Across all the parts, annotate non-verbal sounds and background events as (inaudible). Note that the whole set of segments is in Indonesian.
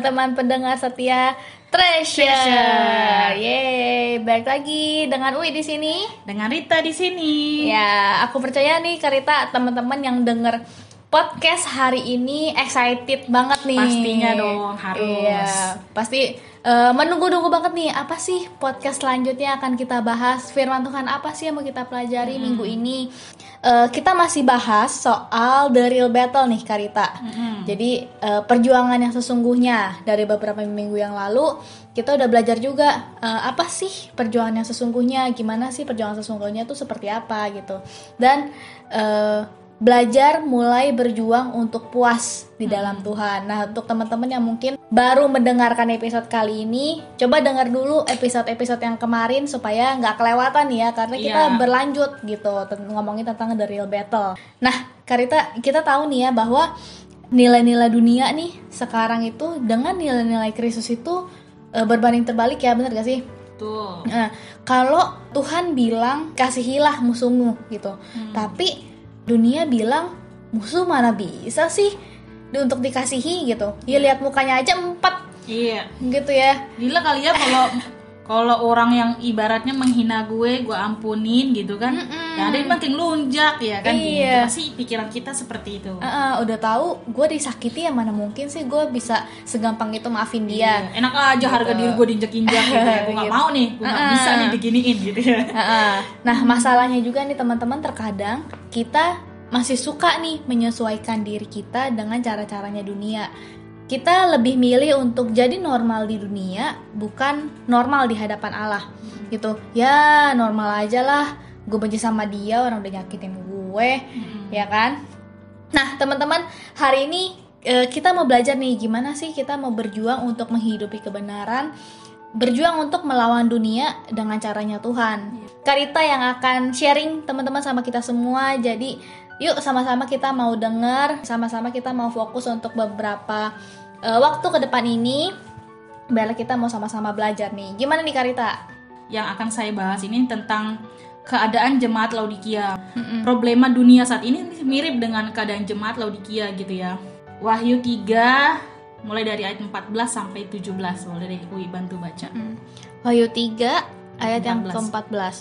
teman-teman pendengar setia Treasure. Treasure. Yeay, balik lagi dengan Ui di sini. Dengan Rita di sini. Ya, aku percaya nih Karita teman-teman yang denger podcast hari ini excited banget nih. Pastinya dong, harus. Iya, pasti eh, menunggu-nunggu banget nih apa sih podcast selanjutnya akan kita bahas firman Tuhan apa sih yang mau kita pelajari minggu ini. Eh, kita masih bahas soal the real battle nih Karita. Mm-mm. Jadi eh, perjuangan yang sesungguhnya dari beberapa minggu yang lalu kita udah belajar juga eh, apa sih perjuangan yang sesungguhnya, gimana sih perjuangan sesungguhnya tuh seperti apa gitu. Dan eh, belajar mulai berjuang untuk puas di dalam Tuhan. Nah, untuk teman-teman yang mungkin baru mendengarkan episode kali ini, coba dengar dulu episode-episode yang kemarin supaya nggak kelewatan ya, karena kita Iya. berlanjut gitu ngomongin tentang the real battle. Nah, Karita, kita tahu nih ya bahwa nilai-nilai dunia nih sekarang itu dengan nilai-nilai Kristus itu eh, berbanding terbalik ya, bener gak sih? Tuh. Nah, kalau Tuhan bilang kasihilah musuhmu gitu, tapi dunia bilang musuh mana bisa sih untuk dikasihi gitu. Ya lihat mukanya aja empat Iya. gitu ya. Gila kali ya kalau (laughs) kalau orang yang ibaratnya menghina gue, gue ampunin gitu kan. Mm-mm. Ya ada yang makin lunjak ya kan Iya. gitu. Pasti pikiran kita seperti itu. Ah, ah, udah tahu gue disakiti ya mana mungkin sih gue bisa segampang itu maafin dia. Iya. Enak aja harga diri gue diinjek-injek gitu ya. Gue gak Gitu. mau nih, gue gak Ah. bisa nih diginiin gitu ya. Ah, ah. Nah masalahnya juga nih teman-teman terkadang kita masih suka nih menyesuaikan diri kita dengan cara-caranya dunia. Kita lebih milih untuk jadi normal di dunia, bukan normal di hadapan Allah. Gitu. Ya normal aja lah. Gue benci sama dia, orang udah nyakitin gue, ya kan? Nah teman-teman hari ini eh, kita mau belajar nih gimana sih kita mau berjuang untuk menghidupi kebenaran berjuang untuk melawan dunia dengan caranya Tuhan. Karita yang akan sharing teman-teman sama kita semua. Jadi, yuk sama-sama kita mau dengar, sama-sama kita mau fokus untuk beberapa eh, waktu ke depan ini. Biar kita mau sama-sama belajar nih. Gimana nih Karita? Yang akan saya bahas ini tentang keadaan jemaat Laodikia. Problema dunia saat ini mirip dengan keadaan jemaat Laodikia gitu ya. Wahyu 3 mulai dari ayat 14 sampai 17. Boleh deh Ui bantu baca. Wahyu 3 ayat yang 14. ke-14.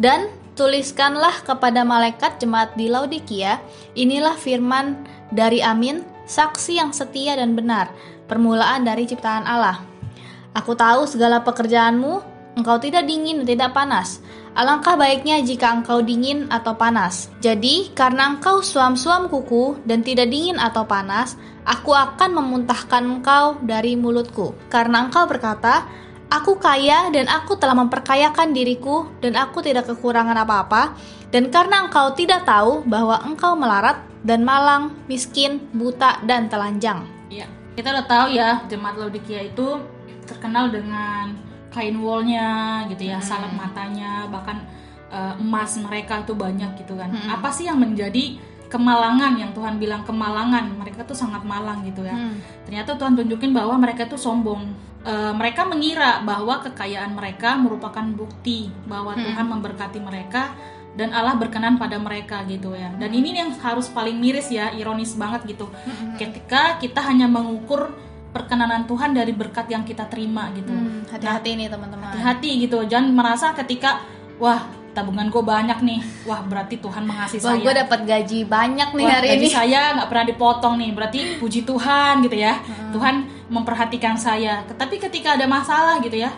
Dan tuliskanlah kepada malaikat jemaat di Laodikia, inilah firman dari Amin, saksi yang setia dan benar, permulaan dari ciptaan Allah. Aku tahu segala pekerjaanmu, engkau tidak dingin dan tidak panas. Alangkah baiknya jika engkau dingin atau panas. Jadi, karena engkau suam-suam kuku dan tidak dingin atau panas, aku akan memuntahkan engkau dari mulutku. Karena engkau berkata, Aku kaya dan aku telah memperkayakan diriku dan aku tidak kekurangan apa-apa. Dan karena engkau tidak tahu bahwa engkau melarat dan malang, miskin, buta, dan telanjang. Iya. Kita udah tahu ya jemaat Laodikia itu terkenal dengan kain woolnya gitu ya, salep matanya, bahkan eh, emas mereka itu banyak gitu kan. Apa sih yang menjadi kemalangan yang Tuhan bilang kemalangan? Mereka tuh sangat malang gitu ya. Hmm. Ternyata Tuhan tunjukin bahwa mereka tuh sombong. Eh, mereka mengira bahwa kekayaan mereka merupakan bukti bahwa Tuhan memberkati mereka dan Allah berkenan pada mereka gitu ya. Dan ini yang harus paling miris ya, ironis banget gitu. Ketika kita hanya mengukur perkenanan Tuhan dari berkat yang kita terima gitu. Hmm, hati-hati nih teman-teman. Hati-hati gitu. Jangan merasa ketika wah tabungan gue banyak nih, wah berarti Tuhan mengasihi Wah, saya. gue dapat gaji banyak nih Wah, hari gaji ini. saya nggak pernah dipotong nih, berarti puji Tuhan gitu ya. Tuhan memperhatikan saya. Tapi ketika ada masalah gitu ya,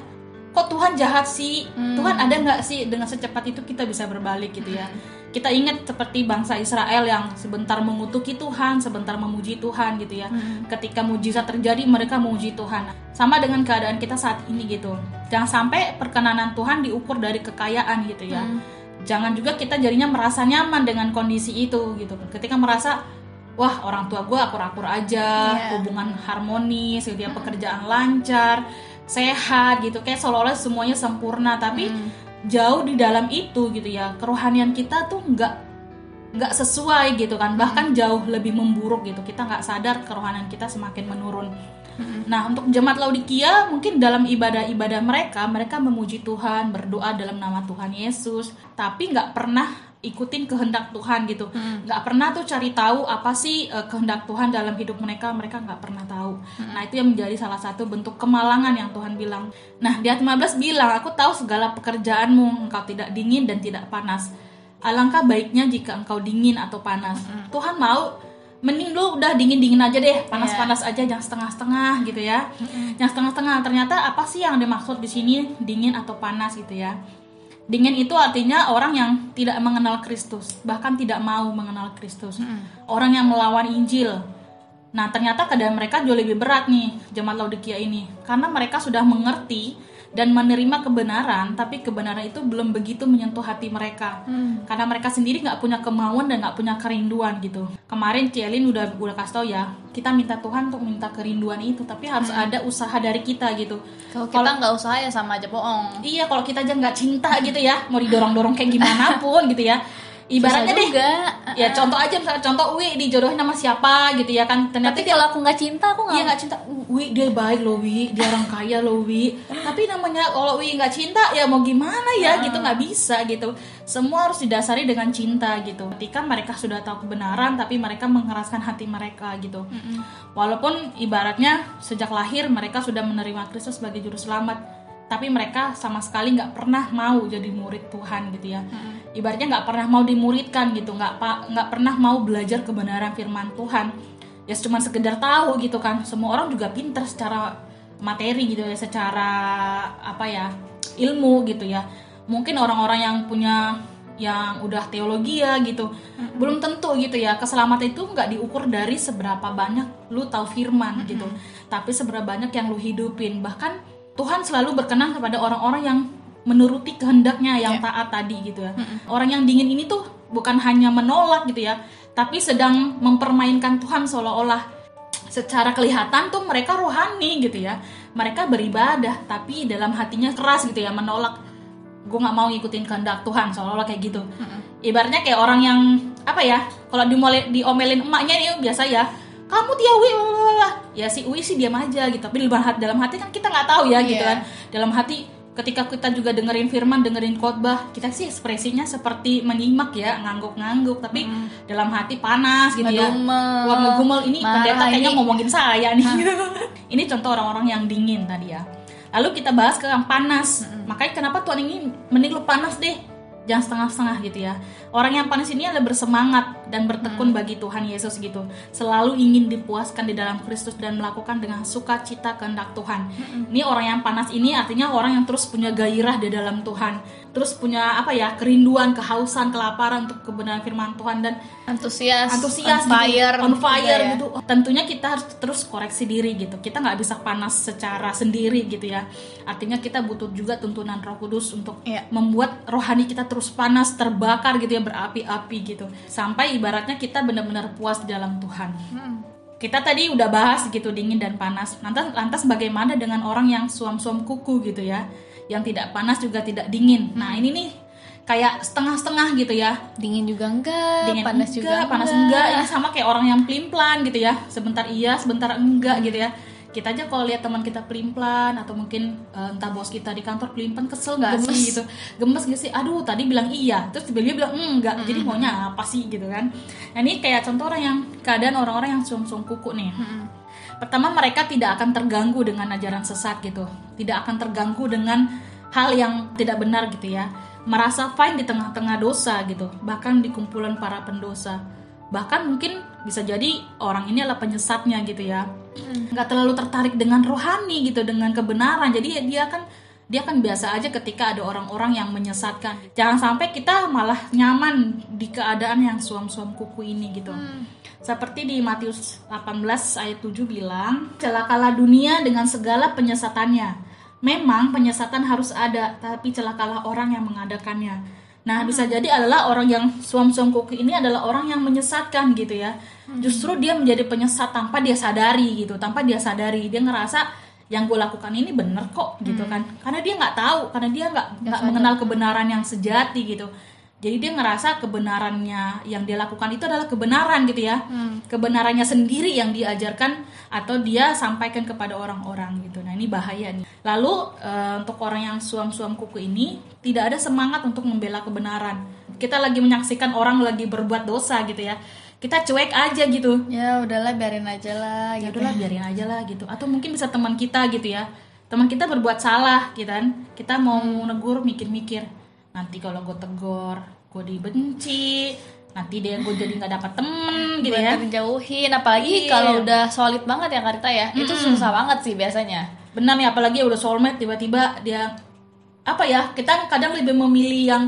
kok Tuhan jahat sih? Tuhan ada nggak sih dengan secepat itu kita bisa berbalik gitu ya? Kita ingat seperti bangsa Israel yang sebentar mengutuki Tuhan, sebentar memuji Tuhan gitu ya. Ketika mujizat terjadi, mereka memuji Tuhan. Sama dengan keadaan kita saat ini gitu. Jangan sampai perkenanan Tuhan diukur dari kekayaan gitu ya. Jangan juga kita jadinya merasa nyaman dengan kondisi itu gitu. Ketika merasa wah orang tua gue akur-akur aja, Iya. hubungan harmonis, gitu ya, pekerjaan lancar, sehat gitu, kayak seolah-olah semuanya sempurna. Tapi jauh di dalam itu gitu ya, kerohanian kita tuh nggak nggak sesuai gitu kan, bahkan jauh lebih memburuk gitu. Kita nggak sadar kerohanian kita semakin menurun. Nah, untuk jemaat Laodikia mungkin dalam ibadah-ibadah mereka, mereka memuji Tuhan, berdoa dalam nama Tuhan Yesus, tapi nggak pernah ikutin kehendak Tuhan gitu, nggak pernah tuh cari tahu apa sih uh, kehendak Tuhan dalam hidup mereka, mereka nggak pernah tahu. Nah, itu yang menjadi salah satu bentuk kemalangan yang Tuhan bilang. Nah, di ayat 15 bilang, aku tahu segala pekerjaanmu, engkau tidak dingin dan tidak panas. Alangkah baiknya jika engkau dingin atau panas. Tuhan mau mending lu udah dingin dingin aja deh panas panas aja jangan setengah setengah gitu ya. Yang setengah setengah ternyata apa sih yang dimaksud di sini? Dingin atau panas gitu ya. Dingin itu artinya orang yang tidak mengenal Kristus bahkan tidak mau mengenal Kristus. Orang yang melawan Injil. Nah ternyata keadaan mereka jauh lebih berat nih jemaat Laodikia ini. Karena mereka sudah mengerti dan menerima kebenaran tapi kebenaran itu belum begitu menyentuh hati mereka. Hmm. karena mereka sendiri nggak punya kemauan dan nggak punya kerinduan gitu. Kemarin Cielin udah udah kasih tau ya kita minta Tuhan untuk minta kerinduan itu tapi harus hmm. ada usaha dari kita gitu. Kalau kita nggak usaha ya sama aja bohong. Iya kalau kita aja nggak cinta gitu ya mau didorong dorong kayak gimana (laughs) pun gitu ya ibaratnya deh. ya contoh aja misalnya contoh Wi dijodohin sama siapa? gitu ya kan. Ternyata tapi kalau aku nggak cinta aku nggak iya nggak cinta. Wi dia baik loh Wi. Dia orang kaya loh Wi. Tapi namanya kalau Wi nggak cinta ya mau gimana ya? Gitu nggak bisa gitu. Semua harus didasari dengan cinta gitu. Ketika mereka sudah tahu kebenaran tapi mereka mengeraskan hati mereka gitu. Walaupun ibaratnya sejak lahir mereka sudah menerima Kristus sebagai juru selamat tapi mereka sama sekali nggak pernah mau jadi murid Tuhan gitu ya. Hmm. Ibaratnya nggak pernah mau dimuridkan gitu nggak nggak pernah mau belajar kebenaran Firman Tuhan. Ya cuma sekedar tahu gitu kan. Semua orang juga pinter secara materi gitu ya secara apa ya ilmu gitu ya. Mungkin orang-orang yang punya yang udah teologi ya gitu hmm. belum tentu gitu ya. Keselamatan itu nggak diukur dari seberapa banyak lu tahu firman hmm. gitu. Tapi seberapa banyak yang lu hidupin. Bahkan Tuhan selalu berkenan kepada orang-orang yang menuruti kehendaknya yang yeah. taat tadi gitu ya. Mm -hmm. Orang yang dingin ini tuh bukan hanya menolak gitu ya, tapi sedang mempermainkan Tuhan seolah-olah secara kelihatan tuh mereka rohani gitu ya. Mereka beribadah tapi dalam hatinya keras gitu ya menolak. Gue nggak mau ngikutin kehendak Tuhan seolah-olah kayak gitu. Mm -hmm. Ibaratnya kayak orang yang apa ya? Kalau diomelin emaknya nih biasa ya kamu Tia Wi ya si Wi sih diam aja gitu tapi dalam hati, dalam hati kan kita nggak tahu ya yeah. gitu iya. kan dalam hati ketika kita juga dengerin firman dengerin khotbah kita sih ekspresinya seperti menyimak ya ngangguk-ngangguk tapi hmm. dalam hati panas gitu ngegumel. ya wah ngegumel ini pendeta kayaknya ini. ngomongin saya nih (laughs) ini contoh orang-orang yang dingin tadi ya lalu kita bahas ke yang panas hmm. makanya kenapa Tuhan ini mending lu panas deh jangan setengah-setengah gitu ya. Orang yang panas ini adalah bersemangat dan bertekun hmm. bagi Tuhan Yesus gitu. Selalu ingin dipuaskan di dalam Kristus dan melakukan dengan sukacita kehendak Tuhan. Hmm. Ini orang yang panas ini artinya orang yang terus punya gairah di dalam Tuhan. Terus punya apa ya? kerinduan, kehausan, kelaparan untuk kebenaran firman Tuhan dan antusias, antusias on fire, gitu, on fire ya. gitu. Tentunya kita harus terus koreksi diri gitu. Kita nggak bisa panas secara sendiri gitu ya. Artinya kita butuh juga tuntunan Roh Kudus untuk yeah. membuat rohani kita terus panas terbakar gitu ya berapi-api gitu. Sampai ibaratnya kita benar-benar puas di dalam Tuhan. Hmm. kita tadi udah bahas gitu dingin dan panas. Lantas lantas bagaimana dengan orang yang suam-suam kuku gitu ya? Yang tidak panas juga tidak dingin. Nah ini nih kayak setengah-setengah gitu ya. Dingin juga enggak dingin panas enggak, juga panas enggak. enggak. Ini sama kayak orang yang pelin-pelan gitu ya. Sebentar iya sebentar enggak gitu ya kita aja kalau lihat teman kita pelimplan atau mungkin uh, entah bos kita di kantor pelimplan kesel nggak sih gitu? Gemes gak sih? Aduh tadi bilang iya. Terus tiba-tiba bilang enggak mm -hmm. jadi maunya apa sih gitu kan? Nah ini kayak contoh orang yang keadaan orang-orang yang sung-sung kuku nih. Mm -hmm. pertama mereka tidak akan terganggu dengan ajaran sesat gitu. Tidak akan terganggu dengan hal yang tidak benar gitu ya. Merasa fine di tengah-tengah dosa gitu. Bahkan di kumpulan para pendosa. Bahkan mungkin bisa jadi orang ini adalah penyesatnya gitu ya. Hmm. nggak terlalu tertarik dengan rohani gitu dengan kebenaran. Jadi dia kan dia kan biasa aja ketika ada orang-orang yang menyesatkan. Jangan sampai kita malah nyaman di keadaan yang suam-suam kuku ini gitu. Hmm. seperti di Matius 18 ayat 7 bilang celakalah dunia dengan segala penyesatannya. Memang penyesatan harus ada tapi celakalah orang yang mengadakannya Nah, bisa jadi adalah orang yang suam-suam kuku ini adalah orang yang menyesatkan gitu ya. Hmm. Justru dia menjadi penyesat tanpa dia sadari gitu, tanpa dia sadari dia ngerasa yang gue lakukan ini bener kok gitu hmm. kan. Karena dia nggak tahu, karena dia nggak nggak mengenal kebenaran yang sejati gitu. Jadi dia ngerasa kebenarannya yang dia lakukan itu adalah kebenaran gitu ya. Hmm. kebenarannya sendiri yang diajarkan atau dia sampaikan kepada orang-orang gitu. Nah ini bahaya nih. Lalu eh, untuk orang yang suam-suam kuku ini tidak ada semangat untuk membela kebenaran. Kita lagi menyaksikan orang lagi berbuat dosa gitu ya. Kita cuek aja gitu. Ya udahlah biarin aja lah ya gitu. udahlah biarin aja lah gitu. Atau mungkin bisa teman kita gitu ya. Teman kita berbuat salah gitu kan. Kita mau negur mikir-mikir nanti kalau gue tegor gue dibenci nanti dia gue jadi nggak dapat temen gitu Buat ya dijauhin apalagi Iya. kalau udah solid banget ya Karita ya. Itu susah banget sih biasanya. benar nih apalagi udah soulmate tiba-tiba dia apa ya kita kadang lebih memilih yang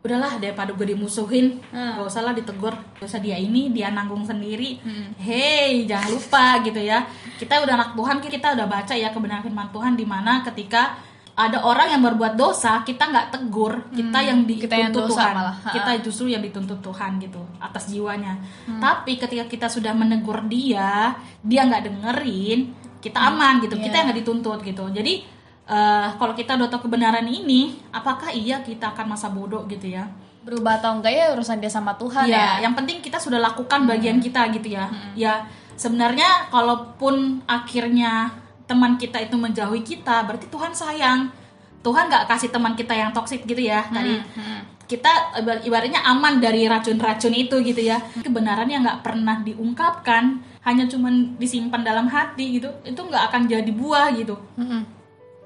udahlah daripada gue dimusuhin Hmm. gak usah lah ditegur gak usah dia ini dia nanggung sendiri hey jangan lupa gitu ya kita udah anak Tuhan kita udah baca ya kebenaran firman Tuhan di mana ketika ada orang yang berbuat dosa kita nggak tegur kita yang dituntut kita yang dosa Tuhan. malah. Ha. kita justru yang dituntut Tuhan gitu atas jiwanya. Tapi ketika kita sudah menegur dia dia nggak dengerin kita aman gitu. Kita yang nggak dituntut gitu. Jadi eh, kalau kita udah tahu kebenaran ini apakah iya kita akan masa bodoh gitu ya? Berubah atau enggak ya urusan dia sama Tuhan ya. ya. yang penting kita sudah lakukan bagian kita gitu ya. Ya sebenarnya kalaupun akhirnya teman kita itu menjauhi kita berarti Tuhan sayang Tuhan nggak kasih teman kita yang toksik gitu ya tadi kita ibar- ibaratnya aman dari racun-racun itu gitu ya kebenaran yang nggak pernah diungkapkan hanya cuman disimpan dalam hati gitu itu nggak akan jadi buah gitu Mm-mm.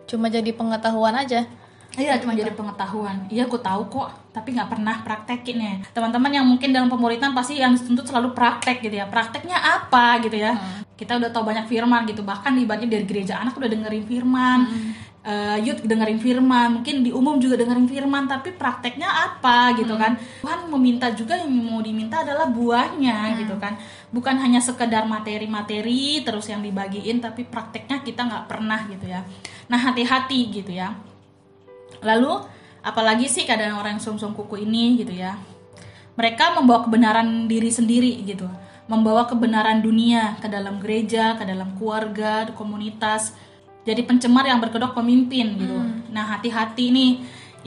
Cuma jadi pengetahuan aja. Iya cuma jadi pengetahuan. Iya gue tahu kok, tapi nggak pernah praktekin ya. Teman-teman yang mungkin dalam pemuritan pasti yang dituntut selalu praktek gitu ya. Prakteknya apa gitu ya? Kita udah tahu banyak firman gitu. Bahkan ibaratnya dari gereja anak udah dengerin firman, Eh, youth dengerin firman, mungkin di umum juga dengerin firman. Tapi prakteknya apa gitu kan? Tuhan meminta juga yang mau diminta adalah buahnya gitu kan. Bukan hanya sekedar materi-materi terus yang dibagiin, tapi prakteknya kita nggak pernah gitu ya. Nah hati-hati gitu ya. Lalu apalagi sih keadaan orang yang sum-sum kuku ini gitu ya. Mereka membawa kebenaran diri sendiri gitu. Membawa kebenaran dunia ke dalam gereja, ke dalam keluarga, komunitas. Jadi pencemar yang berkedok pemimpin gitu. Nah, hati-hati nih.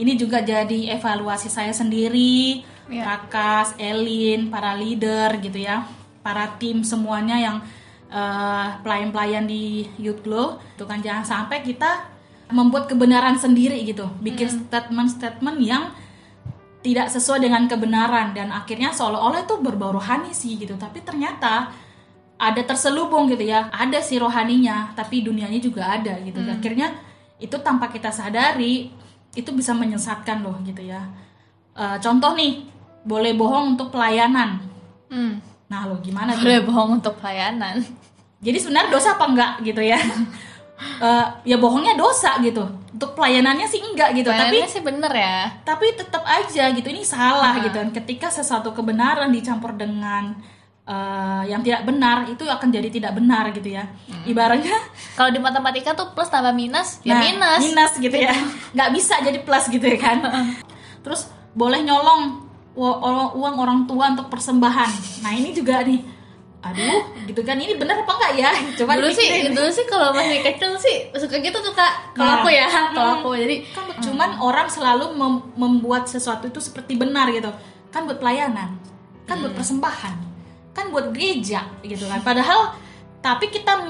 Ini juga jadi evaluasi saya sendiri, Iya. Rakas, Elin, para leader gitu ya. Para tim semuanya yang eh, pelayan-pelayan di Youth Glow itu kan jangan sampai kita membuat kebenaran sendiri gitu bikin statement-statement yang tidak sesuai dengan kebenaran dan akhirnya seolah-olah itu berbau rohani sih gitu tapi ternyata ada terselubung gitu ya ada si rohaninya tapi dunianya juga ada gitu akhirnya itu tanpa kita sadari itu bisa menyesatkan loh gitu ya Eh, contoh nih boleh bohong untuk pelayanan Hmm. nah lo gimana tuh? Boleh bohong untuk pelayanan. Jadi sebenarnya dosa apa enggak gitu ya? (laughs) Eh, ya bohongnya dosa gitu. Untuk pelayanannya sih enggak gitu, tapi Pelayanannya sih bener ya. tapi tetap aja gitu ini salah gitu. Dan ketika sesuatu kebenaran dicampur dengan eh, yang tidak benar itu akan jadi tidak benar gitu ya. Ibaratnya Kalau di matematika tuh plus tambah minus, ya nah, minus. minus gitu ya. (laughs) nggak bisa jadi plus gitu ya kan. Terus boleh nyolong uang orang tua untuk persembahan. Nah, ini juga nih aduh gitu kan ini benar apa enggak ya? (laughs) Coba dulu sih, dulu sih kalau masih (laughs) kecil sih suka gitu tuh kak. Kalau Nah. aku ya, (laughs) kalau aku. Jadi kan cuman orang selalu mem- membuat sesuatu itu seperti benar gitu. Kan buat pelayanan kan buat persembahan kan buat gereja gitu kan. Padahal tapi kita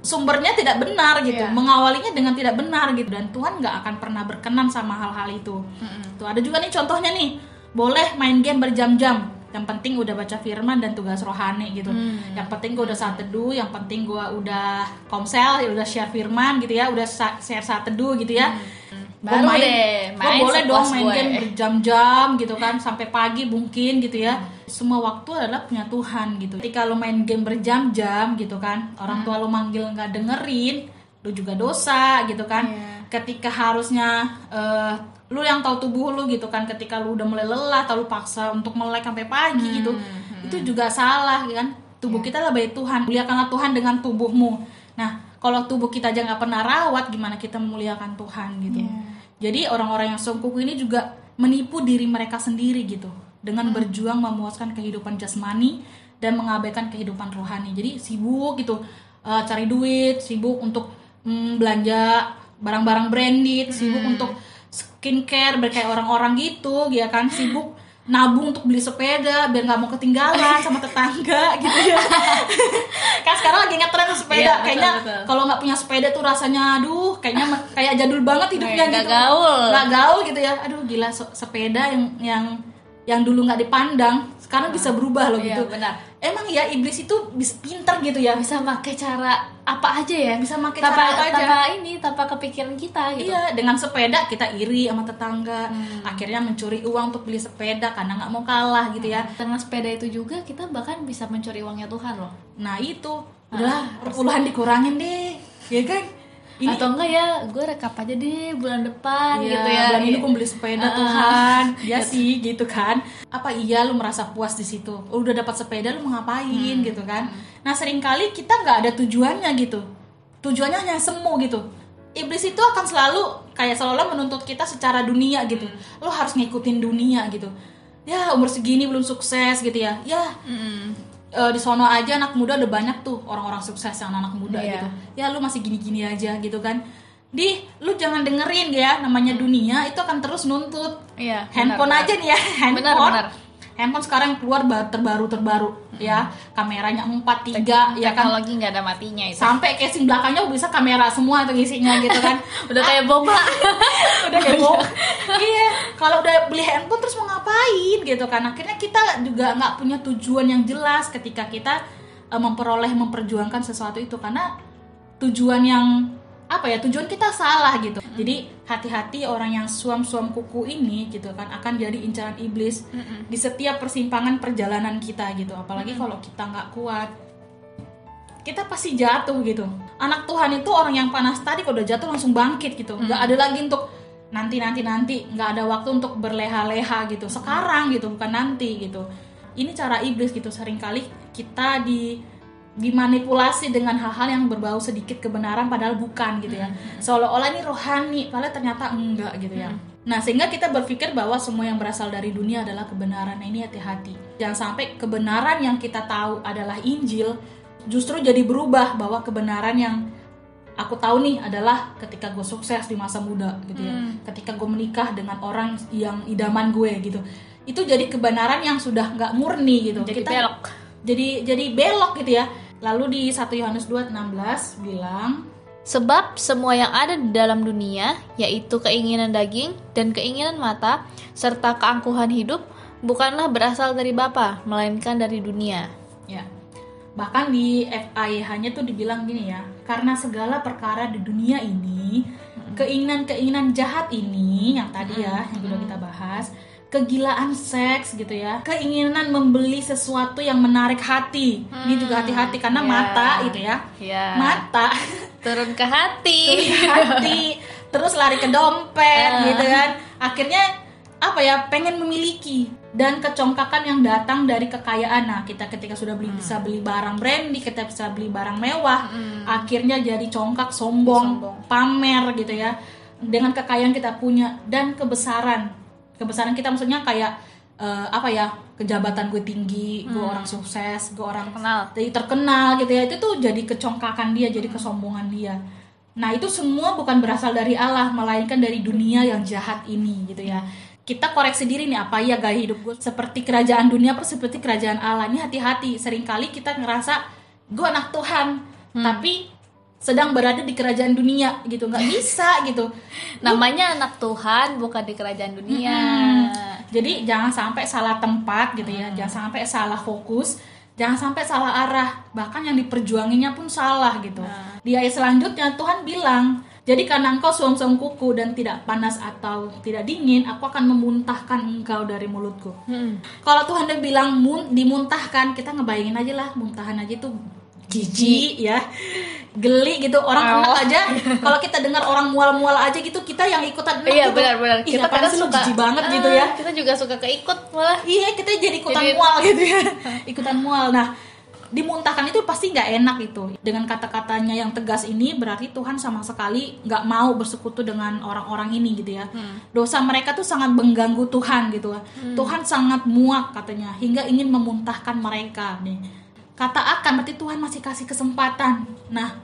sumbernya tidak benar gitu Iya. mengawalinya dengan tidak benar gitu. Dan Tuhan nggak akan pernah berkenan sama hal-hal itu. Tuh ada juga nih contohnya nih. Boleh main game berjam-jam yang penting udah baca firman dan tugas rohani gitu. Yang penting gue udah saat teduh yang penting gue udah komsel ya udah share firman gitu ya udah share saat teduh gitu ya. Gua Baru deh, gua main boleh dong main gue. game berjam-jam gitu kan sampai pagi mungkin gitu ya. Semua waktu adalah punya Tuhan gitu. Ketika lo main game berjam-jam gitu kan orang tua lo manggil nggak dengerin lu juga dosa gitu kan. Iya. ketika harusnya eh, lu yang tahu tubuh lu gitu kan ketika lu udah mulai lelah atau lu paksa untuk melek sampai pagi gitu itu juga salah kan? Tubuh kita adalah baik Tuhan muliakanlah Tuhan dengan tubuhmu. Nah kalau tubuh kita aja nggak pernah rawat gimana kita memuliakan Tuhan gitu? Jadi orang-orang yang songkuku ini juga menipu diri mereka sendiri gitu dengan berjuang memuaskan kehidupan jasmani dan mengabaikan kehidupan rohani. Jadi sibuk gitu eh, cari duit, sibuk untuk mm, belanja barang-barang branded, sibuk untuk skincare biar kayak orang-orang gitu ya kan? Sibuk nabung untuk beli sepeda biar nggak mau ketinggalan sama tetangga (laughs) gitu ya. (laughs) Kan sekarang lagi ngetren sepeda. Iya, kayaknya kalau nggak punya sepeda tuh rasanya aduh kayaknya kayak jadul banget hidupnya Nggak gitu. gaul. nggak gaul gitu ya. Aduh gila sepeda yang yang yang dulu nggak dipandang sekarang bisa berubah loh Iya, gitu. benar. Emang ya iblis itu bisa pinter gitu ya bisa pakai cara apa aja ya Bisa pakai cara apa aja. tanpa ini tanpa kepikiran kita gitu Iya, dengan sepeda kita iri sama tetangga. Hmm. Akhirnya mencuri uang untuk beli sepeda karena nggak mau kalah gitu ya. dengan sepeda itu juga kita bahkan bisa mencuri uangnya Tuhan loh Nah itu, udahlah perpuluhan dikurangin deh, ya kan? Ini atau enggak ya gue rekap aja deh bulan depan Iya, gitu ya bulan ini (laughs) Iya. gue beli sepeda Ah. Tuhan Ya sih gitu kan Apa iya lu merasa puas di situ Udah dapat sepeda lu mau ngapain Hmm. gitu kan Nah sering kali kita nggak ada tujuannya gitu Tujuannya hanya semu gitu Iblis itu akan selalu kayak seolah menuntut kita secara dunia gitu Hmm. Lu harus ngikutin dunia gitu Ya umur segini belum sukses gitu ya Ya Mm. Eh, di sono aja anak muda udah banyak tuh orang-orang sukses yang anak muda Iya. gitu. Ya lu masih gini-gini aja gitu kan. Di lu jangan dengerin ya namanya dunia itu akan terus nuntut. Iya, Handphone benar, aja nih ya, (laughs) handphone. Benar, benar. Handphone sekarang keluar ba- terbaru-terbaru ya. Kameranya 4 3 ya kan. teknologi nggak ada matinya itu Sampai casing belakangnya bisa kamera semua tuh isinya gitu kan. (laughs) udah kayak boba (laughs) udah kayak bohong. iya kalau udah beli handphone terus mau ngapain gitu kan akhirnya kita juga nggak punya tujuan yang jelas ketika kita eh, memperoleh memperjuangkan sesuatu itu karena tujuan yang apa ya tujuan kita salah gitu jadi hati-hati orang yang suam-suam kuku ini gitu kan akan jadi incaran iblis di setiap persimpangan perjalanan kita gitu apalagi kalau kita nggak kuat kita pasti jatuh gitu. Anak Tuhan itu orang yang panas tadi kalau udah jatuh langsung bangkit gitu. Nggak ada lagi untuk nanti nanti nanti. Nggak ada waktu untuk berleha-leha gitu. Sekarang gitu bukan nanti gitu. Ini cara iblis gitu. Seringkali kita di dimanipulasi dengan hal-hal yang berbau sedikit kebenaran padahal bukan gitu ya. Seolah-olah ini rohani, padahal ternyata enggak gitu ya. Nah, sehingga kita berpikir bahwa semua yang berasal dari dunia adalah kebenaran. Nah, ini hati-hati. Jangan sampai kebenaran yang kita tahu adalah Injil justru jadi berubah bahwa kebenaran yang aku tahu nih adalah ketika gue sukses di masa muda gitu ya. Ketika gue menikah dengan orang yang idaman gue gitu. Itu jadi kebenaran yang sudah nggak murni gitu. Jadi Kita- belok. Jadi jadi belok gitu ya. Lalu di 1 Yohanes 2:16 bilang Sebab semua yang ada di dalam dunia, yaitu keinginan daging dan keinginan mata, serta keangkuhan hidup, bukanlah berasal dari Bapa, melainkan dari dunia. Ya. Bahkan di FAIH-nya tuh dibilang gini ya, karena segala perkara di dunia ini, keinginan-keinginan jahat ini yang tadi ya, yang sudah kita bahas, kegilaan seks gitu ya, keinginan membeli sesuatu yang menarik hati. Ini juga hati-hati karena Ya. mata gitu ya. Ya. Mata (laughs) Turun ke hati. hati, terus lari ke dompet gitu kan. Akhirnya apa ya pengen memiliki dan kecongkakan yang datang dari kekayaan nah kita ketika sudah beli bisa beli barang brandy kita bisa beli barang mewah akhirnya jadi congkak sombong, Sombong. pamer gitu ya dengan kekayaan kita punya dan kebesaran kebesaran kita maksudnya kayak eh, apa ya kejabatan gue tinggi gue orang sukses gue orang Kenal. jadi terkenal gitu ya itu tuh jadi kecongkakan dia jadi kesombongan dia. Nah itu semua bukan berasal dari Allah melainkan dari dunia yang jahat ini gitu ya. Kita koreksi diri nih apa ya gaya hidup gue? Seperti kerajaan dunia apa seperti kerajaan Allah. Ini hati-hati sering kali kita ngerasa gue anak Tuhan. Tapi sedang berada di kerajaan dunia gitu nggak (laughs) bisa gitu Namanya anak Tuhan, bukan di kerajaan dunia. Jadi jangan sampai salah tempat gitu ya, jangan sampai salah fokus, jangan sampai salah arah, bahkan yang diperjuanginya pun salah gitu. Di ayat selanjutnya Tuhan bilang, jadi karena engkau suam-suam kuku dan tidak panas atau tidak dingin, aku akan memuntahkan engkau dari mulutku. Hmm. Kalau Tuhan udah bilang mun, dimuntahkan, kita ngebayangin aja lah, muntahan aja itu jijik ya, geli gitu. Orang Oh. enak aja. Kalau kita dengar orang mual-mual aja gitu, kita yang ikutan enak Iya gitu. benar-benar. Apaan sih lu jijik banget Ah, gitu ya. Kita juga suka keikut malah. Iya kita jadi ikutan Jadi- mual gitu ya (laughs) Ikutan mual Nah dimuntahkan itu pasti nggak enak itu Dengan kata-katanya yang tegas ini Berarti Tuhan sama sekali nggak mau bersekutu dengan orang-orang ini gitu ya Dosa mereka tuh sangat mengganggu Tuhan gitu Tuhan sangat muak katanya Hingga ingin memuntahkan mereka nih Kata akan berarti Tuhan masih kasih kesempatan. Nah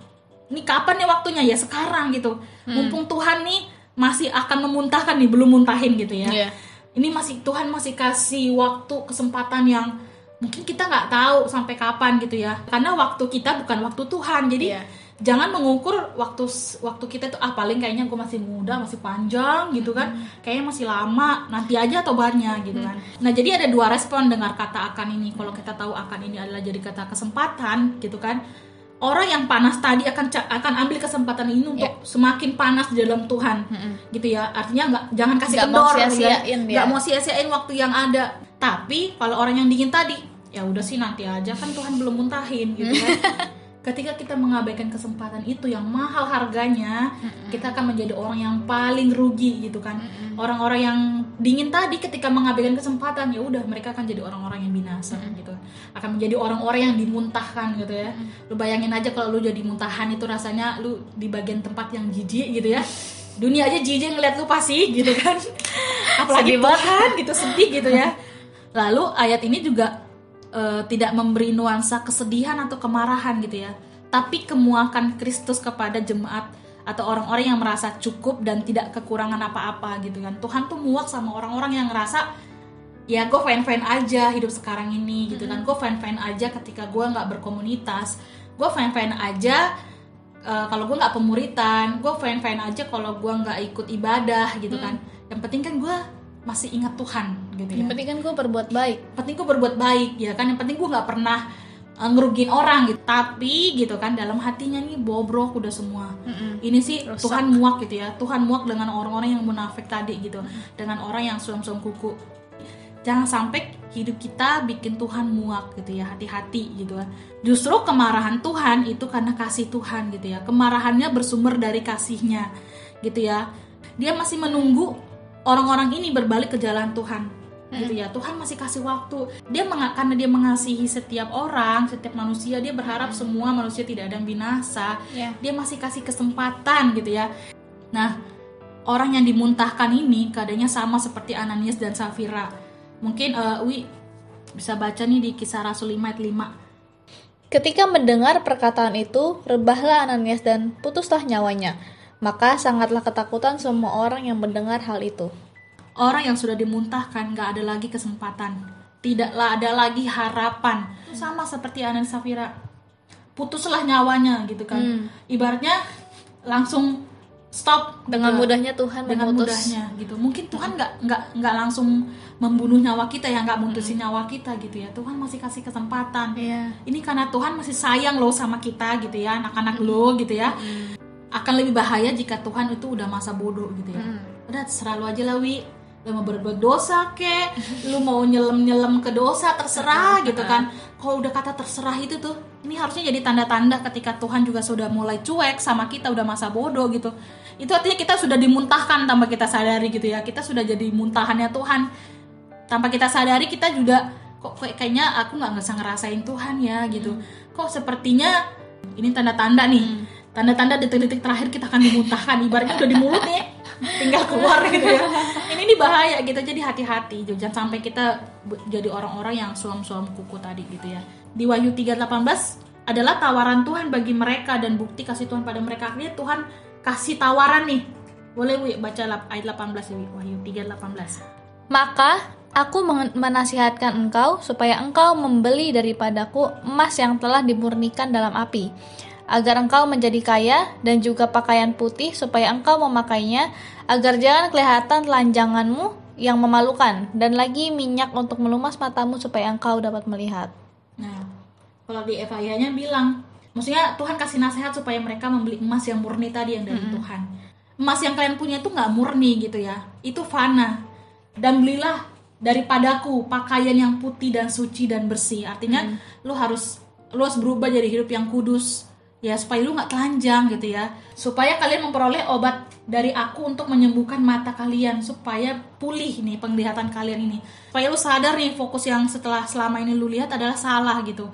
ini kapan nih waktunya? Ya sekarang gitu. Mumpung Tuhan nih masih akan memuntahkan nih belum muntahin gitu ya. Iya. ini masih Tuhan masih kasih waktu kesempatan yang mungkin kita nggak tahu sampai kapan gitu ya. Karena waktu kita bukan waktu Tuhan. Jadi Iya. Jangan mengukur waktu waktu kita tuh ah paling kayaknya gue masih muda masih panjang gitu kan. Kayaknya masih lama nanti aja tobatnya gitu kan. Nah jadi ada dua respon dengar kata akan ini. Kalau kita tahu akan ini adalah jadi kata kesempatan gitu kan. Orang yang panas tadi akan akan ambil kesempatan ini untuk semakin panas di dalam Tuhan gitu ya. Artinya nggak jangan kasih Nggak mau kendor gitu ya. sia-siain dia. nggak mau sia-siain waktu yang ada. Tapi kalau orang yang dingin tadi ya udah sih nanti aja kan Tuhan belum muntahin gitu kan (laughs) ketika kita mengabaikan kesempatan itu yang mahal harganya kita akan menjadi orang yang paling rugi gitu kan. Orang-orang yang dingin tadi ketika mengabaikan kesempatan ya udah mereka akan jadi orang-orang yang binasa gitu. Akan menjadi orang-orang yang dimuntahkan gitu ya. Lu bayangin aja kalau lu jadi muntahan itu rasanya lu di bagian tempat yang jijik gitu ya. Dunia aja jijik ngeliat lu pasti gitu kan. (laughs) Apalagi Sedih banget. Gitu sedih gitu ya. Lalu ayat ini juga eh, tidak memberi nuansa kesedihan atau kemarahan gitu ya. Tapi kemuakan Kristus kepada jemaat atau orang-orang yang merasa cukup dan tidak kekurangan apa-apa gitu kan. Tuhan tuh muak sama orang-orang yang ngerasa ya gue fine fine aja hidup sekarang ini gitu kan. Gue fine fine aja ketika gue nggak berkomunitas. Gue fine fine aja eh, kalau gue nggak pemuritan. Gue fine fine aja kalau gue nggak ikut ibadah gitu kan. Yang penting kan gue masih ingat Tuhan gitu ya. Yang penting kan gue berbuat baik. penting gue berbuat baik ya kan? Yang penting gue nggak pernah uh, ngerugiin orang gitu. Tapi gitu kan dalam hatinya nih bobrok udah semua. Ini sih Rusak. Tuhan muak gitu ya. Tuhan muak dengan orang-orang yang munafik tadi gitu. Dengan orang yang suam-suam kuku. Jangan sampai hidup kita bikin Tuhan muak gitu ya. Hati-hati gitu kan. Justru kemarahan Tuhan itu karena kasih Tuhan gitu ya. Kemarahannya bersumber dari kasihnya gitu ya. Dia masih menunggu orang-orang ini berbalik ke jalan Tuhan. Gitu ya Tuhan masih kasih waktu. Dia menga- karena dia mengasihi setiap orang setiap manusia dia berharap semua manusia tidak ada yang binasa. Ya. dia masih kasih kesempatan gitu ya. Nah orang yang dimuntahkan ini keadaannya sama seperti Ananias dan Safira. Mungkin eh, Wi bisa baca nih di kisah Rasul 5 ayat 5 Ketika mendengar perkataan itu, rebahlah Ananias dan putuslah nyawanya. Maka sangatlah ketakutan semua orang yang mendengar hal itu. orang yang sudah dimuntahkan nggak ada lagi kesempatan. Tidaklah ada lagi harapan. Sama seperti Ananias Safira. Putuslah nyawanya gitu kan. Hmm. ibaratnya langsung stop Dengan gitu. mudahnya Tuhan dengan memutus. mudahnya gitu. Mungkin Tuhan nggak nggak nggak langsung membunuh nyawa kita ya nggak mutusin nyawa kita gitu ya. Tuhan masih kasih kesempatan. Iya. ini karena Tuhan masih sayang loh sama kita gitu ya anak-anak lo gitu ya akan lebih bahaya jika Tuhan itu udah masa bodoh gitu ya. Udah terserah lu aja lah wi. Lu mau berbuat dosa kek lu mau nyelam nyelam ke dosa terserah gitu kan. Kalau udah kata terserah itu tuh ini harusnya jadi tanda-tanda ketika Tuhan juga sudah mulai cuek sama kita udah masa bodoh gitu. Itu artinya kita sudah dimuntahkan tanpa kita sadari gitu ya. Kita sudah jadi muntahannya Tuhan. Tanpa kita sadari kita juga kok kayak- kayaknya aku nggak bisa ngerasain Tuhan ya gitu. Kok sepertinya ini tanda-tanda nih tanda-tanda detik-detik terakhir kita akan dimuntahkan ibaratnya udah di mulut nih tinggal keluar gitu ya. Ini ini bahaya gitu jadi hati-hati jangan sampai kita jadi orang-orang yang suam-suam kuku tadi gitu ya. Di Wahyu 3:18 adalah tawaran Tuhan bagi mereka dan bukti kasih Tuhan pada mereka. Akhirnya Tuhan kasih tawaran nih. Boleh Wi baca lap- ayat 18 ya Wahyu 3:18 Maka aku men- menasihatkan engkau supaya engkau membeli daripadaku emas yang telah dimurnikan dalam api, agar engkau menjadi kaya dan juga pakaian putih supaya engkau memakainya, agar jangan kelihatan telanjanganmu yang memalukan, dan lagi minyak untuk melumas matamu supaya engkau dapat melihat. Nah, kalau di Evayanya bilang, maksudnya Tuhan kasih nasihat supaya mereka membeli emas yang murni tadi yang dari Tuhan. Emas yang kalian punya itu nggak murni gitu ya, itu fana. Dan belilah daripadaku pakaian yang putih dan suci dan bersih. Artinya lu harus lu harus berubah jadi hidup yang kudus ya supaya lu nggak telanjang gitu ya. Supaya kalian memperoleh obat dari aku untuk menyembuhkan mata kalian supaya pulih nih penglihatan kalian ini. Supaya lu sadar nih fokus yang setelah selama ini lu lihat adalah salah gitu.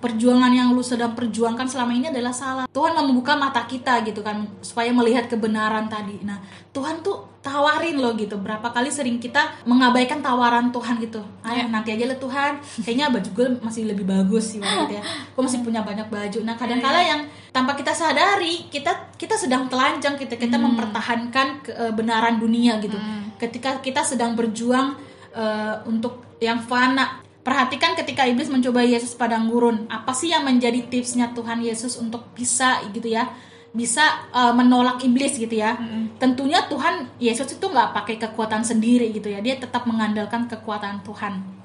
Perjuangan yang lu sedang perjuangkan selama ini adalah salah. Tuhan membuka mata kita gitu kan supaya melihat kebenaran tadi. Nah Tuhan tuh tawarin loh gitu. Berapa kali sering kita mengabaikan tawaran Tuhan gitu. Ah Iya. nanti aja lah Tuhan. Kayaknya baju gue masih lebih bagus sih gitu ya. Gue masih punya banyak baju. Nah kadang-kala Iya. yang tanpa kita sadari kita kita sedang telanjang kita kita Hmm. mempertahankan kebenaran dunia gitu. Ketika kita sedang berjuang eh, untuk yang fana. Perhatikan ketika iblis mencoba Yesus padang gurun, apa sih yang menjadi tipsnya Tuhan Yesus untuk bisa gitu ya, bisa eh, menolak iblis gitu ya. Tentunya Tuhan Yesus itu nggak pakai kekuatan sendiri gitu ya, dia tetap mengandalkan kekuatan Tuhan.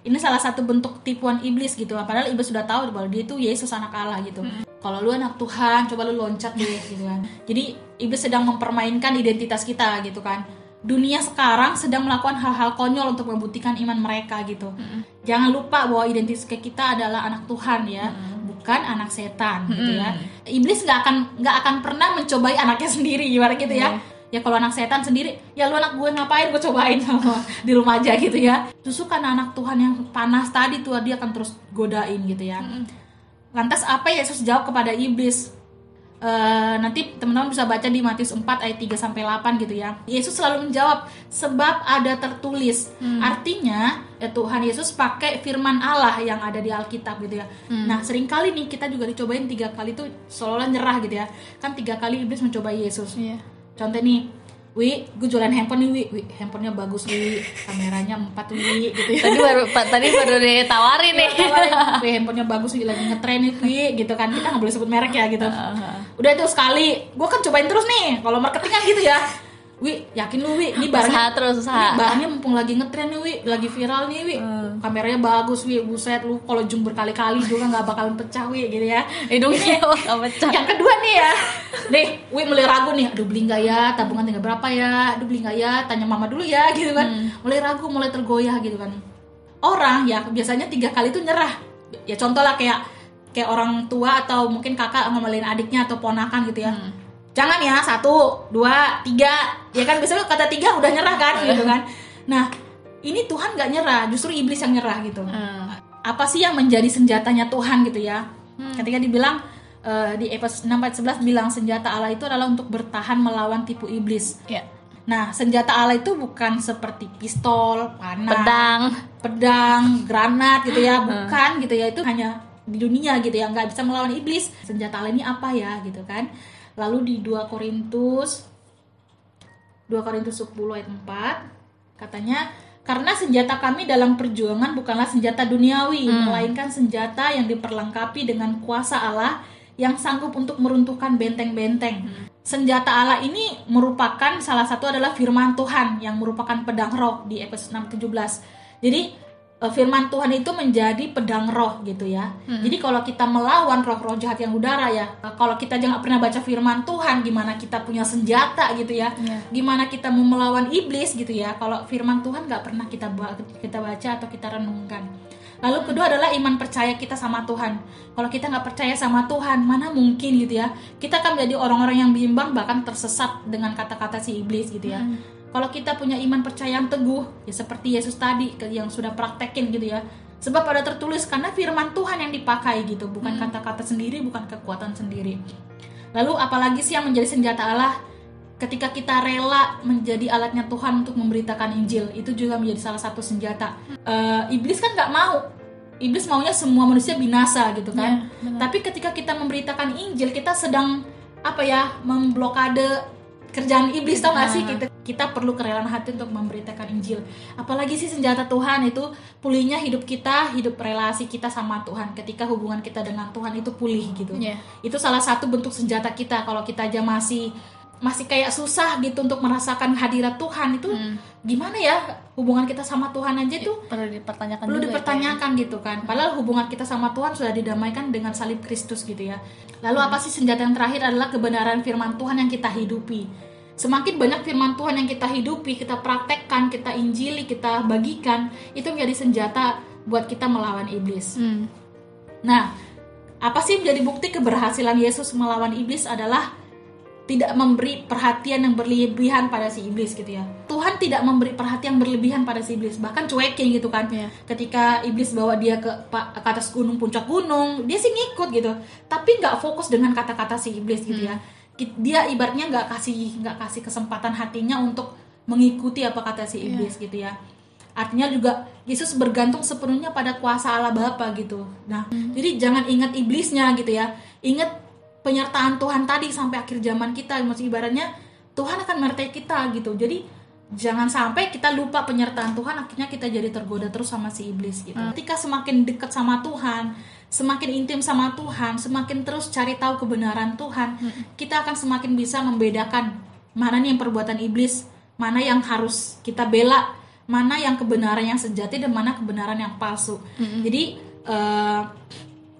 Ini salah satu bentuk tipuan iblis gitu. Padahal iblis sudah tahu bahwa dia itu Yesus anak Allah gitu. Kalau lu anak Tuhan, coba lu loncat deh gitu kan. Jadi iblis sedang mempermainkan identitas kita gitu kan. Dunia sekarang sedang melakukan hal-hal konyol untuk membuktikan iman mereka gitu. Jangan lupa bahwa identitas kita adalah anak Tuhan ya, bukan anak setan gitu ya. Iblis nggak akan nggak akan pernah mencobai anaknya (laughs) sendiri gimana gitu ya. Ya kalau anak setan sendiri ya lu anak gue ngapain gue cobain sama (laughs) di rumah aja gitu ya. Justru karena anak Tuhan yang panas tadi tuh dia akan terus godain gitu ya. Lantas apa Yesus jawab kepada iblis Eh, nanti teman-teman bisa baca di Matius 4 ayat 3 sampai 8 gitu ya. Yesus selalu menjawab sebab ada tertulis. Artinya ya Tuhan Yesus pakai firman Allah yang ada di Alkitab gitu ya. Nah, sering kali nih kita juga dicobain tiga kali tuh seolah-olah nyerah gitu ya. Kan tiga kali iblis mencoba Yesus. Iya. Contoh nih, Wi, gue jualan handphone nih, Wi. Wi, handphonenya bagus, Wi. Kameranya 4, Wi, gitu ya. Tadi baru tadi baru ditawarin nih. Tawarin, Wi, handphonenya bagus, Wi, lagi ngetren nih, Wi, gitu kan. Kita nggak boleh sebut merek ya, gitu. Udah itu sekali, gue kan cobain terus nih. Kalau marketing kan gitu ya. Wi, yakin lu, Wi, ini (laughs) barangnya Usaha terus ini usaha. barangnya mumpung lagi ngetren nih, Wi, lagi viral nih, Wi. Kameranya bagus, Wi, buset lu kalau zoom berkali-kali (laughs) juga nggak bakalan pecah, Wi, gitu ya. Hidungnya (laughs) nggak pecah. Yang kedua nih ya, nih, Wi mulai ragu nih, aduh beli nggak ya, tabungan tinggal berapa ya, aduh beli nggak ya, tanya mama dulu ya, gitu kan. Mulai ragu, mulai tergoyah gitu kan. Orang ya biasanya tiga kali tuh nyerah. Ya contoh lah kayak kayak orang tua atau mungkin kakak ngomelin adiknya atau ponakan gitu ya. Jangan ya satu, dua, tiga, ya kan biasanya kata tiga udah nyerah kan, gitu kan. Nah ini Tuhan nggak nyerah, justru iblis yang nyerah gitu. Hmm. apa sih yang menjadi senjatanya Tuhan gitu ya? Ketika dibilang eh, di Efesus 6 ayat 11 bilang senjata Allah itu adalah untuk bertahan melawan tipu iblis. Ya. nah senjata Allah itu bukan seperti pistol panah Pedang. pedang granat gitu ya. Bukan gitu ya itu hanya di dunia gitu ya nggak bisa melawan iblis. Senjata Allah ini apa ya gitu kan lalu di 2 Korintus 2 Korintus 10 ayat 4 katanya karena senjata kami dalam perjuangan bukanlah senjata duniawi melainkan senjata yang diperlengkapi dengan kuasa Allah yang sanggup untuk meruntuhkan benteng-benteng. Senjata Allah ini merupakan salah satu adalah firman Tuhan yang merupakan pedang roh di Efesus 6:17. Jadi firman Tuhan itu menjadi pedang roh gitu ya. Jadi kalau kita melawan roh-roh jahat yang udara ya, eh, kalau kita jangan pernah baca firman Tuhan, gimana kita punya senjata gitu ya, Iya. gimana kita mau melawan iblis gitu ya. Kalau firman Tuhan nggak pernah kita kita baca atau kita renungkan. Lalu kedua adalah iman percaya kita sama Tuhan. Kalau kita nggak percaya sama Tuhan, mana mungkin gitu ya? Kita akan menjadi orang-orang yang bimbang bahkan tersesat dengan kata-kata si iblis gitu ya. Kalau kita punya iman percaya yang teguh, ya seperti Yesus tadi yang sudah praktekin gitu ya. Sebab ada tertulis karena firman Tuhan yang dipakai gitu, bukan kata-kata sendiri, bukan kekuatan sendiri. Lalu apalagi sih yang menjadi senjata Allah ketika kita rela menjadi alatnya Tuhan untuk memberitakan Injil itu juga menjadi salah satu senjata. Eh, iblis kan nggak mau, iblis maunya semua manusia binasa gitu kan. Ya, benar. Tapi ketika kita memberitakan Injil kita sedang apa ya memblokade kerjaan iblis tau gak sih? Kita kita perlu kerelaan hati untuk memberitakan Injil. Apalagi sih senjata Tuhan itu pulihnya hidup kita hidup relasi kita sama Tuhan. Ketika hubungan kita dengan Tuhan itu pulih gitu. Iya. itu salah satu bentuk senjata kita. Kalau kita aja masih masih kayak susah gitu untuk merasakan hadirat Tuhan itu gimana ya hubungan kita sama Tuhan aja tuh Perlu dipertanyakan perlu ya, dipertanyakan gitu kan. Padahal hubungan kita sama Tuhan sudah didamaikan dengan salib Kristus gitu ya. Lalu apa sih senjata yang terakhir adalah kebenaran firman Tuhan yang kita hidupi. Semakin banyak firman Tuhan yang kita hidupi kita praktekkan kita injili kita bagikan itu menjadi senjata buat kita melawan iblis. Hmm. Nah, apa sih menjadi bukti keberhasilan Yesus melawan iblis adalah tidak memberi perhatian yang berlebihan pada si iblis gitu ya. Tuhan tidak memberi perhatian yang berlebihan pada si iblis, bahkan cuekin gitu kan. Iya. Ketika iblis bawa dia ke ke atas gunung puncak gunung, dia sih ngikut gitu. Tapi nggak fokus dengan kata-kata si iblis gitu ya. ki- dia ibaratnya nggak kasih nggak kasih kesempatan hatinya untuk mengikuti apa kata si iblis gitu ya artinya juga Yesus bergantung sepenuhnya pada kuasa Allah Bapa gitu nah jadi jangan ingat iblisnya gitu ya ingat penyertaan Tuhan tadi sampai akhir zaman kita. Maksud ibaratnya Tuhan akan menyertai kita gitu. Jadi jangan sampai kita lupa penyertaan Tuhan akhirnya kita jadi tergoda terus sama si iblis gitu. Ketika semakin dekat sama Tuhan semakin intim sama Tuhan semakin terus cari tahu kebenaran Tuhan kita akan semakin bisa membedakan mana nih yang perbuatan iblis mana yang harus kita bela mana yang kebenaran yang sejati dan mana kebenaran yang palsu. Jadi eh,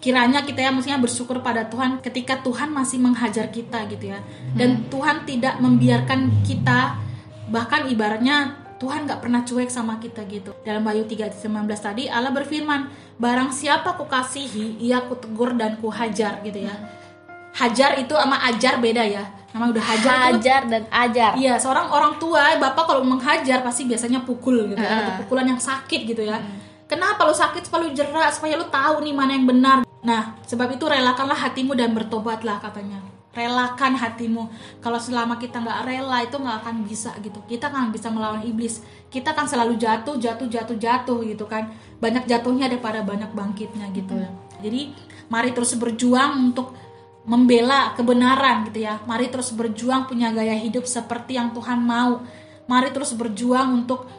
kiranya kita ya maksudnya bersyukur pada Tuhan ketika Tuhan masih menghajar kita gitu ya. Dan Tuhan tidak membiarkan kita bahkan ibaratnya Tuhan nggak pernah cuek sama kita gitu. Dalam Wahyu 3:19 tadi Allah berfirman barang siapa ku kasihi ia ku tegur dan ku hajar gitu ya. Hajar itu sama ajar beda ya. Nama udah hajar itu Hajar dan ajar. Iya, seorang orang tua, bapak kalau menghajar pasti biasanya pukul gitu, ya, atau pukulan yang sakit gitu ya. Kenapa lu sakit supaya lu jerak, supaya lu tahu nih mana yang benar. Nah, sebab itu relakanlah hatimu dan bertobatlah katanya. Relakan hatimu. Kalau selama kita nggak rela itu nggak akan bisa gitu. Kita nggak bisa melawan iblis. Kita kan selalu jatuh, jatuh, jatuh, jatuh gitu kan. Banyak jatuhnya daripada banyak bangkitnya gitu ya. Jadi mari terus berjuang untuk membela kebenaran gitu ya. Mari terus berjuang punya gaya hidup seperti yang Tuhan mau. Mari terus berjuang untuk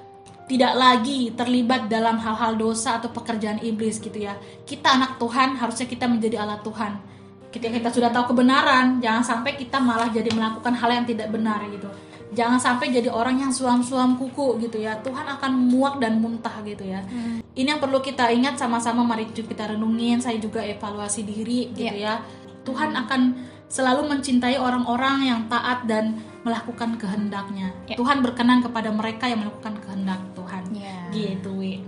tidak lagi terlibat dalam hal-hal dosa atau pekerjaan iblis gitu ya. Kita anak Tuhan, harusnya kita menjadi alat Tuhan. Ketika kita sudah tahu kebenaran, jangan sampai kita malah jadi melakukan hal yang tidak benar gitu. Jangan sampai jadi orang yang suam-suam kuku gitu ya. Tuhan akan muak dan muntah gitu ya. Ini yang perlu kita ingat sama-sama mari kita renungin, saya juga evaluasi diri gitu ya. Tuhan akan selalu mencintai orang-orang yang taat dan melakukan kehendaknya. Ya. Tuhan berkenan kepada mereka yang melakukan kehendak Tuhan. Gitu, Wi.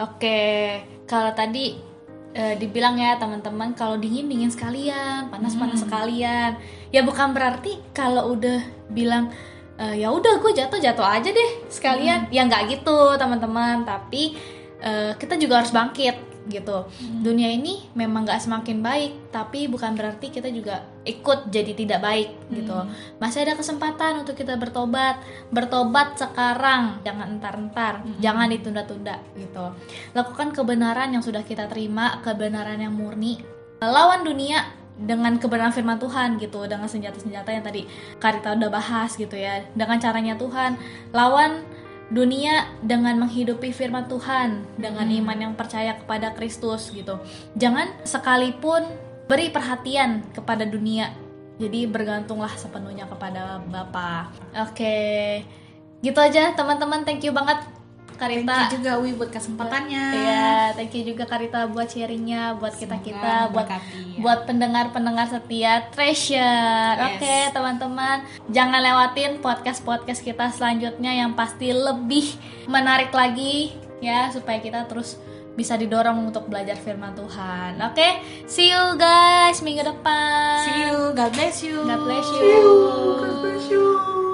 Oke, kalau tadi eh, dibilang ya teman-teman kalau dingin dingin sekalian, panas panas sekalian. Ya bukan berarti kalau udah bilang eh, ya udah gue jatuh jatuh aja deh sekalian. Ya nggak gitu teman-teman. Tapi eh, kita juga harus bangkit gitu. Dunia ini memang nggak semakin baik, tapi bukan berarti kita juga ikut jadi tidak baik gitu. Masih ada kesempatan untuk kita bertobat, bertobat sekarang, jangan entar-entar, jangan ditunda-tunda gitu. Lakukan kebenaran yang sudah kita terima, kebenaran yang murni. Lawan dunia dengan kebenaran firman Tuhan gitu, dengan senjata-senjata yang tadi Karita udah bahas gitu ya. Dengan caranya Tuhan, lawan dunia dengan menghidupi firman Tuhan dengan iman yang percaya kepada Kristus gitu. Jangan sekalipun beri perhatian kepada dunia. Jadi bergantunglah sepenuhnya kepada Bapa. Oke. Gitu aja teman-teman. Thank you banget Thank Karita. you juga Wi buat kesempatannya. Iya, thank you juga Karita buat sharingnya, buat kita kita, Semoga buat ya. buat pendengar-pendengar setia Treasure. Yes. Oke, teman-teman, jangan lewatin podcast-podcast kita selanjutnya yang pasti lebih menarik lagi ya supaya kita terus bisa didorong untuk belajar firman Tuhan. Oke, see you guys minggu depan. See you. God bless you. God bless you. See you. God bless you.